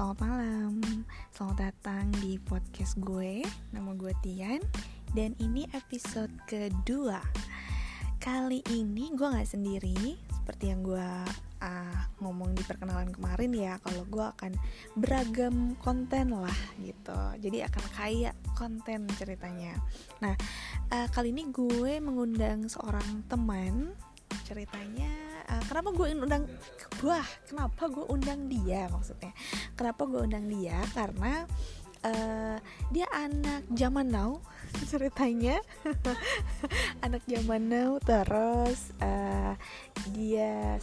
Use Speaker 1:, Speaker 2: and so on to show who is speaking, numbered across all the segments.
Speaker 1: selamat malam. Selamat datang di podcast gue. Nama gue Tian. Dan ini episode kedua. Kali ini gue gak sendiri. Seperti yang gue uh, ngomong di perkenalan kemarin ya Kalau gue akan beragam konten lah gitu. Jadi akan kaya konten ceritanya. Nah uh, kali ini gue mengundang seorang teman. Ceritanya uh, kenapa gue undang wah kenapa gue undang dia maksudnya? Kenapa gue undang dia? Karena uh, dia anak zaman now ceritanya. Anak zaman now terus uh, dia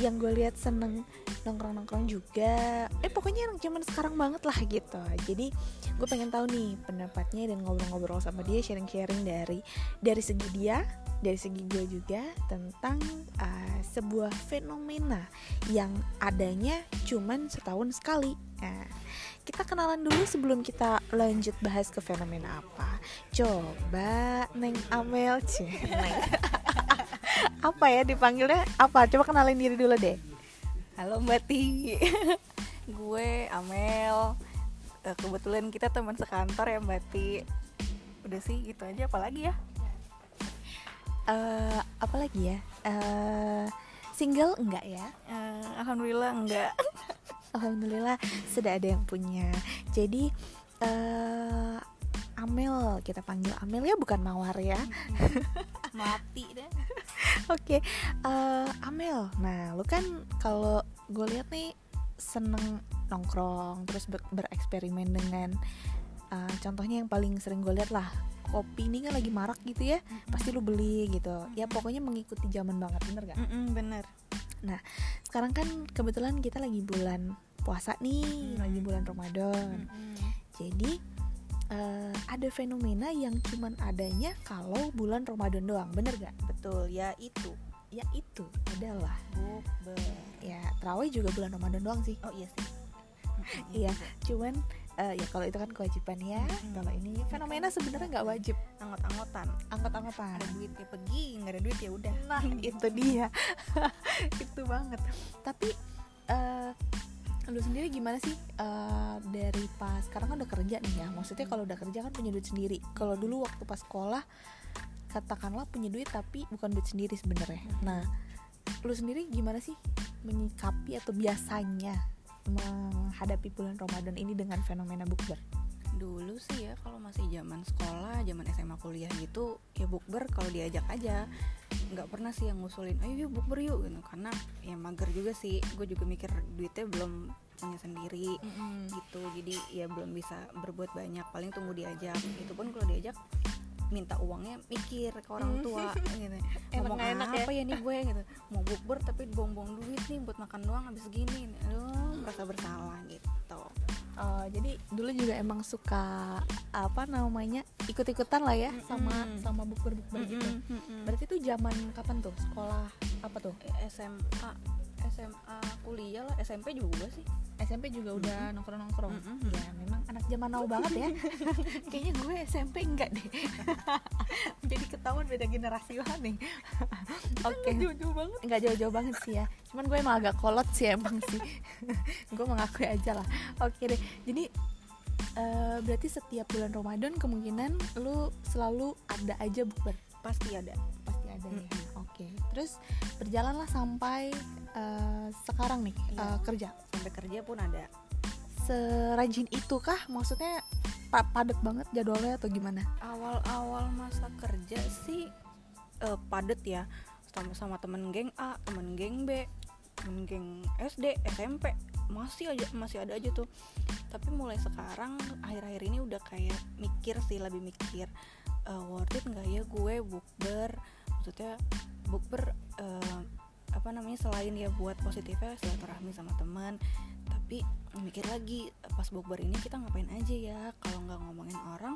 Speaker 1: yang gue lihat seneng nongkrong nongkrong juga eh pokoknya anak zaman sekarang banget lah gitu jadi gue pengen tahu nih pendapatnya dan ngobrol-ngobrol sama dia sharing-sharing dari dari segi dia dari segi gue juga tentang uh, sebuah fenomena yang adanya cuman setahun sekali. Nah, kita kenalan dulu sebelum kita lanjut bahas ke fenomena apa. Coba Neng Amel, cih, apa ya dipanggilnya? Apa? Coba kenalin diri dulu deh.
Speaker 2: Halo Mbak Ti, gue Amel. Eh, kebetulan kita teman sekantor ya Mbak Ti. Udah sih gitu aja, apalagi ya?
Speaker 1: uh, apa lagi ya uh, single enggak ya
Speaker 2: uh, alhamdulillah enggak
Speaker 1: alhamdulillah sudah ada yang punya jadi uh, Amel kita panggil Amel ya bukan Mawar ya
Speaker 2: mati deh
Speaker 1: oke okay. uh, Amel nah lu kan kalau gue lihat nih seneng nongkrong terus ber bereksperimen dengan uh, contohnya yang paling sering gue lihat lah kopi ini kan lagi marak gitu ya pasti lu beli gitu ya pokoknya mengikuti zaman banget bener gak?
Speaker 2: Mm -mm, bener
Speaker 1: nah sekarang kan kebetulan kita lagi bulan puasa nih mm. lagi bulan Ramadan mm jadi uh, ada fenomena yang cuman adanya kalau bulan Ramadan doang bener gak?
Speaker 2: betul ya itu
Speaker 1: ya itu adalah
Speaker 2: bukber
Speaker 1: ya terawih juga bulan Ramadan doang sih.
Speaker 2: Oh iya sih.
Speaker 1: Iya cuman uh, ya kalau itu kan kewajiban ya hmm. kalau ini fenomena sebenarnya nggak wajib.
Speaker 2: Anggot-anggotan
Speaker 1: anggot-anggotan
Speaker 2: ada duit ya pergi nggak ada duit ya udah.
Speaker 1: Nah itu dia. Itu banget. Tapi uh, lu sendiri gimana sih uh, dari pas sekarang kan udah kerja nih ya maksudnya kalau udah kerja kan punya duit sendiri kalau dulu waktu pas sekolah katakanlah punya duit tapi bukan duit sendiri sebenarnya nah lu sendiri gimana sih menyikapi atau biasanya menghadapi bulan Ramadan ini dengan fenomena bukber?
Speaker 2: Dulu sih ya kalau masih zaman sekolah, zaman SMA kuliah gitu ya bukber kalau diajak aja. Nggak pernah sih yang ngusulin, ayo yuk bukber yuk gitu. Karena ya mager juga sih, gue juga mikir duitnya belum punya sendiri mm -hmm. gitu. Jadi ya belum bisa berbuat banyak, paling tunggu diajak. Itu pun kalau diajak minta uangnya mikir ke orang hmm. tua gitu ngomong enak apa ya? ya nih gue gitu mau bukber tapi buang-buang duit nih buat makan doang habis gini aduh merasa bersalah gitu
Speaker 1: uh, jadi dulu juga emang suka apa namanya ikut-ikutan lah ya mm -hmm. sama sama bukber-bukber mm -hmm. gitu berarti itu zaman kapan tuh sekolah apa tuh
Speaker 2: SMA SMA kuliah lah SMP juga sih.
Speaker 1: SMP juga udah mm -hmm. nongkrong nongkrong mm -hmm. ya memang anak zaman now banget ya. Kayaknya gue SMP enggak deh. Jadi ketahuan beda generasi lah nih.
Speaker 2: Oke. okay. jauh-jauh banget.
Speaker 1: Nggak jauh-jauh banget sih ya. Cuman gue emang agak kolot sih emang sih. Gue mengakui aja lah. Oke okay deh. Jadi uh, berarti setiap bulan Ramadan kemungkinan lu selalu ada aja bukber?
Speaker 2: Pasti ada
Speaker 1: mm -hmm. oke okay. terus berjalanlah sampai uh, sekarang nih ya. uh, kerja.
Speaker 2: Sampai kerja pun ada.
Speaker 1: Serajin itu kah maksudnya padat banget jadwalnya atau gimana?
Speaker 2: Awal-awal masa kerja sih uh, padat ya. Sama sama temen geng A temen geng B temen geng SD SMP masih aja masih ada aja tuh. Tapi mulai sekarang akhir-akhir ini udah kayak mikir sih lebih mikir uh, worth it nggak ya gue bukber maksudnya bukber uh, apa namanya selain ya buat positifnya silaturahmi sama teman tapi mikir lagi pas bukber ini kita ngapain aja ya? Kalau nggak ngomongin orang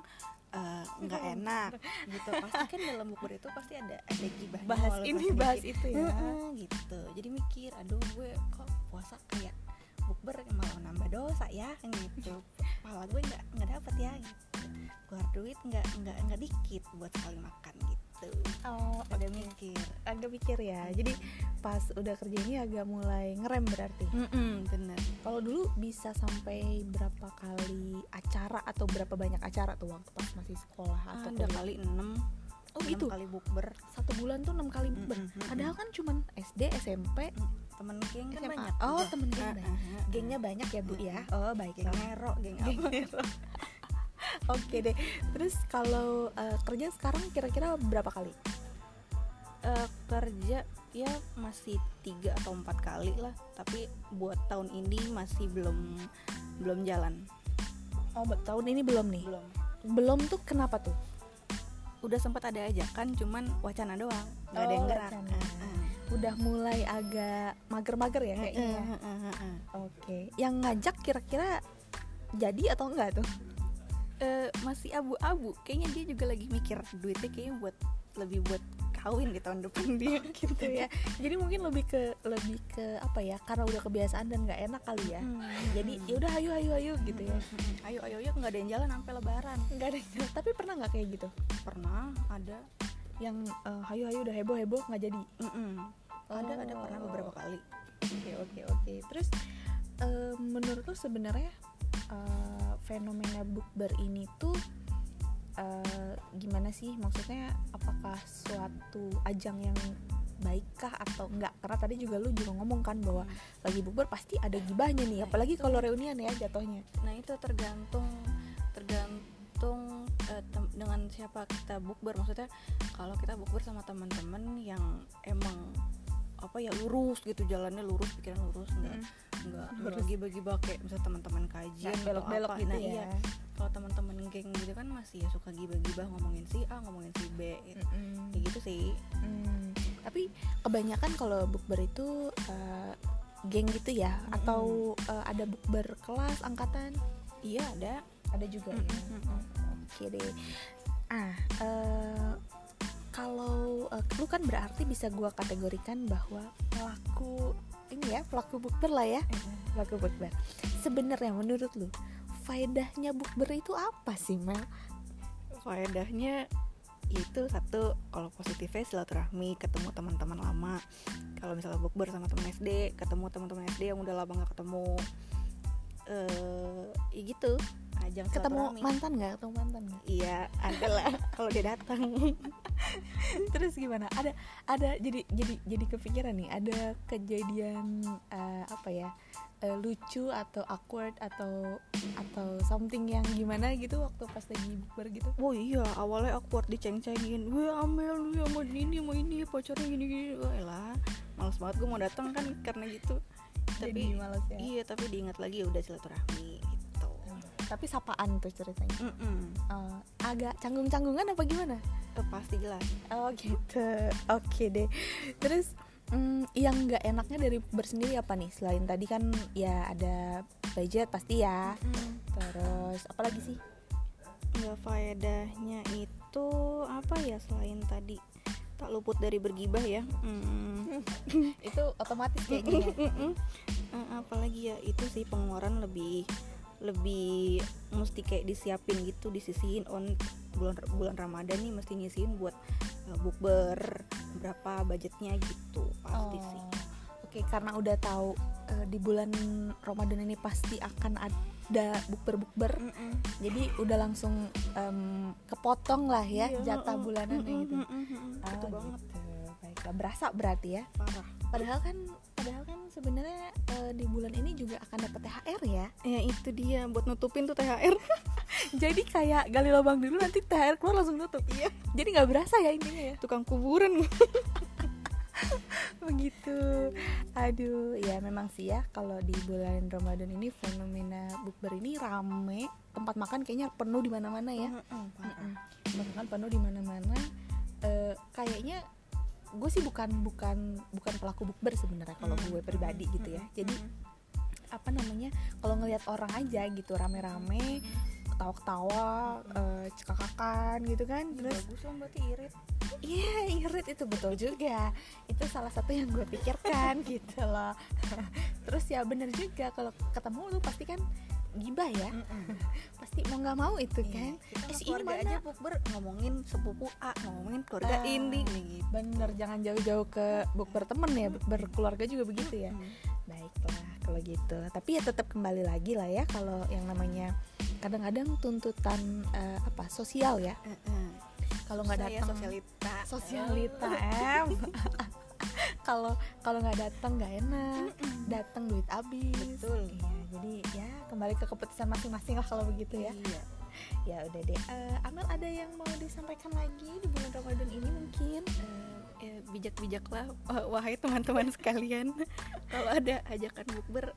Speaker 2: eh, nggak uh, enak. Gitu. Pasti kan dalam bukber itu pasti ada ada gibah
Speaker 1: bahas ini bahas itu ya.
Speaker 2: Gitu. Jadi mikir aduh gue kok puasa kayak bukber malah nambah dosa ya gitu. Pahala gue nggak nggak dapet ya gitu. Keluar duit nggak nggak nggak dikit buat sekali makan gitu.
Speaker 1: Oh
Speaker 2: ada
Speaker 1: oke.
Speaker 2: mikir.
Speaker 1: Agak mikir ya. Jadi pas udah kerja ini agak mulai ngerem berarti?
Speaker 2: Mm-mm, bener.
Speaker 1: Kalau dulu bisa sampai berapa kali acara atau berapa banyak acara tuh waktu pas masih sekolah atau
Speaker 2: ada
Speaker 1: kuliah?
Speaker 2: kali enam.
Speaker 1: Oh
Speaker 2: enam
Speaker 1: gitu?
Speaker 2: kali bukber.
Speaker 1: Satu bulan tuh enam kali bukber?
Speaker 2: Mm, mm, mm,
Speaker 1: padahal kan cuman SD SMP
Speaker 2: temen geng kan
Speaker 1: SMA.
Speaker 2: banyak
Speaker 1: oh
Speaker 2: juga.
Speaker 1: temen geng. Banyak. gengnya banyak ya bu ya? Oh baik.
Speaker 2: Geng nero geng apa?
Speaker 1: Oke deh. Terus kalau eh, kerja sekarang kira-kira berapa kali?
Speaker 2: Eh, kerja ya masih tiga atau empat kali lah. Tapi buat tahun ini masih belum belum jalan.
Speaker 1: Oh be- tahun ini belum nih?
Speaker 2: Belum.
Speaker 1: Belum tuh kenapa tuh?
Speaker 2: Udah sempat ada ajakan cuman wacana doang. Nggak ada
Speaker 1: Oh,
Speaker 2: yang gerak.
Speaker 1: wacana.
Speaker 2: Ah, ah.
Speaker 1: Udah mulai agak mager-mager ya kayaknya ya?
Speaker 2: Ah, ah.
Speaker 1: oke yang ngajak kira-kira jadi atau enggak tuh?
Speaker 2: Eh, masih abu-abu. Kayaknya dia juga lagi mikir duitnya kayaknya buat lebih buat kawin di tahun depan dia
Speaker 1: gitu ya. jadi mungkin lebih ke lebih ke apa ya karena udah kebiasaan dan nggak enak kali ya.
Speaker 2: Hmm.
Speaker 1: jadi ya udah ayo ayo ayo gitu ya.
Speaker 2: Hmm, ayo ayo ayo nggak ada yang jalan sampai lebaran.
Speaker 1: Nggak ada yang- tapi pernah nggak kayak gitu?
Speaker 2: Pernah ada.
Speaker 1: Yang eh, ayo ayo udah heboh heboh nggak jadi
Speaker 2: Mm-mm. ada ada.
Speaker 1: Oh.
Speaker 2: pernah beberapa kali.
Speaker 1: Oke oke oke. Terus eh, menurut lo sebenarnya eh, fenomena bukber ini tuh eh, gimana sih? Maksudnya apakah suatu ajang yang baikkah atau enggak? Karena tadi juga lu juga ngomong kan bahwa lagi bukber pasti ada gibahnya nih
Speaker 2: Nah,
Speaker 1: apalagi kalau reunian ya jatuhnya.
Speaker 2: Nah itu tergantung tergantung tem- dengan siapa kita bukber. Maksudnya kalau kita bukber sama teman-teman yang emang apa ya lurus gitu jalannya lurus pikiran lurus enggak enggak
Speaker 1: Lurus.
Speaker 2: bagi bagi kayak misalnya teman-teman kajian
Speaker 1: Nggak
Speaker 2: atau
Speaker 1: belok-belok gitu
Speaker 2: nah,
Speaker 1: ya
Speaker 2: iya kalau teman-teman geng gitu kan masih ya suka gibah-gibah ngomongin si A ngomongin si B gitu.
Speaker 1: Mm-mm.
Speaker 2: kayak gitu sih
Speaker 1: Hmm, tapi kebanyakan kalau bukber itu eh, geng gitu ya
Speaker 2: Mm-mm.
Speaker 1: atau eh, ada bukber kelas angkatan
Speaker 2: iya ada
Speaker 1: ada juga ya
Speaker 2: Mm-mm.
Speaker 1: oke deh lu kan berarti bisa gua kategorikan bahwa pelaku ini ya pelaku bukber lah ya. Pelaku bukber. Sebenarnya menurut lu faedahnya bukber itu apa sih Mel?
Speaker 2: faedahnya itu satu kalau positifnya silaturahmi ketemu teman-teman lama. Kalau misalnya bukber sama teman SD ketemu teman-teman SD yang udah lama nggak ketemu. Eh ya gitu ajang
Speaker 1: ketemu mantan nggak? Ketemu mantan nggak?
Speaker 2: Iya ada lah kalau dia datang.
Speaker 1: Terus gimana? Ada ada jadi jadi jadi kepikiran nih ada kejadian eh, apa ya eh, lucu atau awkward atau atau something yang gimana gitu waktu pas lagi bukber gitu?
Speaker 2: Oh iya awalnya awkward diceng-cengin. Gue amel lu sama ini sama ini pacarnya gini gini. Wah lah males banget gue mau datang kan karena gitu. Tapi
Speaker 1: Jadi males ya?
Speaker 2: iya tapi diingat lagi ya udah silaturahmi
Speaker 1: tapi sapaan tuh ceritanya?
Speaker 2: Mm-mm.
Speaker 1: Eh, agak canggung-canggungan apa gimana?
Speaker 2: Eh, pasti jelas.
Speaker 1: Oh gitu. Oke deh. Terus mm, yang nggak enaknya dari bukber sendiri apa nih? Selain tadi kan ya ada budget pasti ya. Terus apa lagi sih?
Speaker 2: Nggak faedahnya itu apa ya selain tadi? Tak luput dari bergibah ya. Mm.
Speaker 1: itu otomatis kayaknya. Ya.
Speaker 2: Eh, apalagi ya? Itu sih pengeluaran lebih lebih mesti kayak disiapin gitu disisihin on bulan bulan Ramadan nih mesti nyisihin buat eh, bukber berapa budgetnya gitu pasti sih
Speaker 1: Oh, Oke, karena udah tahu eh, di bulan Ramadan ini pasti akan ada bukber-bukber,
Speaker 2: Mm-mm.
Speaker 1: jadi udah langsung em, kepotong lah ya
Speaker 2: Iya,
Speaker 1: jatah
Speaker 2: mm-mm,
Speaker 1: bulanannya
Speaker 2: mm-mm,
Speaker 1: gitu.
Speaker 2: mm-mm, mm-mm.
Speaker 1: Ah,
Speaker 2: Betul banget
Speaker 1: gitu. Baiklah, berasa berarti ya.
Speaker 2: parah
Speaker 1: padahal kan sebenarnya eh, di bulan ini juga akan dapat THR ya.
Speaker 2: ya itu dia buat nutupin tuh THR
Speaker 1: jadi kayak gali lubang dulu nanti THR keluar langsung tutup. Iya. Jadi nggak berasa ya intinya ya.
Speaker 2: tukang kuburan
Speaker 1: begitu aduh ya memang sih ya kalau di bulan Ramadan ini fenomena bukber ini rame tempat makan kayaknya penuh di mana-mana ya
Speaker 2: Mm-mm, parah.
Speaker 1: Mm-mm. tempat makan penuh di mana-mana Eh, kayaknya gue sih bukan bukan bukan pelaku bukber sebenarnya kalau
Speaker 2: Mm,
Speaker 1: gue pribadi gitu ya.
Speaker 2: Mm-mm,
Speaker 1: jadi apa namanya kalau ngelihat orang aja gitu rame-rame ketawa-ketawa eh, cekakakan gitu kan terus
Speaker 2: bagus lah berarti irit.
Speaker 1: Iya irit itu betul juga. Itu salah satu yang gue pikirkan gitu loh. Terus ya bener juga kalau ketemu lu pasti kan gibah ya.
Speaker 2: Mm-mm.
Speaker 1: pasti mau nggak mau itu
Speaker 2: Iya,
Speaker 1: kan. eh si ini mana
Speaker 2: aja bukber ngomongin sepupu A ngomongin keluarga
Speaker 1: Ah.
Speaker 2: ini gitu.
Speaker 1: bener jangan jauh-jauh ke bukber temen ya berkeluarga juga begitu ya.
Speaker 2: Mm.
Speaker 1: baiklah kalau gitu. Tapi ya tetap kembali lagi lah ya kalau yang namanya kadang-kadang tuntutan eh, apa sosial ya.
Speaker 2: Mm-mm.
Speaker 1: kalau nggak datang
Speaker 2: sosialita.
Speaker 1: Sosialita em. Kalau kalau nggak datang nggak enak. Datang duit habis.
Speaker 2: Betul.
Speaker 1: iya jadi ya kembali ke keputusan masing-masing lah kalau begitu ya.
Speaker 2: Iya.
Speaker 1: ya udah deh. Eh, Amel ada yang mau disampaikan lagi di bulan Ramadan ini mungkin?
Speaker 2: Eh, ya, bijak-bijaklah wahai teman-teman sekalian. Kalau ada ajakan bukber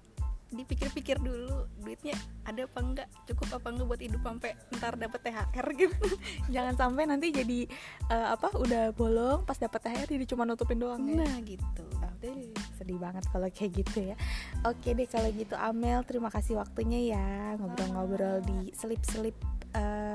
Speaker 2: dipikir-pikir dulu duitnya ada apa enggak cukup apa enggak buat hidup sampai ntar dapet THR gitu.
Speaker 1: Jangan sampai nanti jadi eh, apa udah bolong pas dapat THR jadi cuma nutupin doang ya.
Speaker 2: Nah gitu.
Speaker 1: Aduh, sedih banget kalau kayak gitu ya. Oke deh kalau gitu Amel terima kasih waktunya ya Ngobrol-ngobrol di selip-selip eh,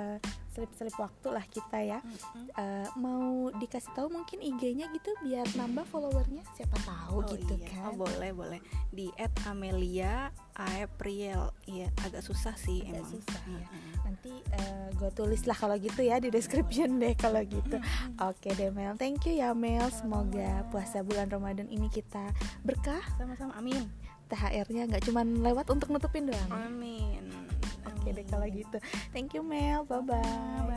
Speaker 1: Selip-selip waktu lah kita ya.
Speaker 2: Mm-mm.
Speaker 1: Eh, Mau dikasih tahu mungkin IG-nya gitu Biar nambah followernya? Siapa tahu
Speaker 2: Oh
Speaker 1: gitu
Speaker 2: iya.
Speaker 1: kan.
Speaker 2: Oh, boleh boleh. Di @amelia April iya agak susah sih
Speaker 1: Agak
Speaker 2: emang.
Speaker 1: susah ya.
Speaker 2: Mm-mm.
Speaker 1: Nanti gue tulis lah kalau gitu ya di description deh kalau gitu. Oke deh Mel. Thank you ya Mel. Semoga puasa bulan Ramadan ini kita berkah.
Speaker 2: Sama-sama amin.
Speaker 1: THR-nya nggak cuman lewat untuk nutupin doang.
Speaker 2: Amin
Speaker 1: Oke deh kalau gitu. Thank you Mel. Bye bye.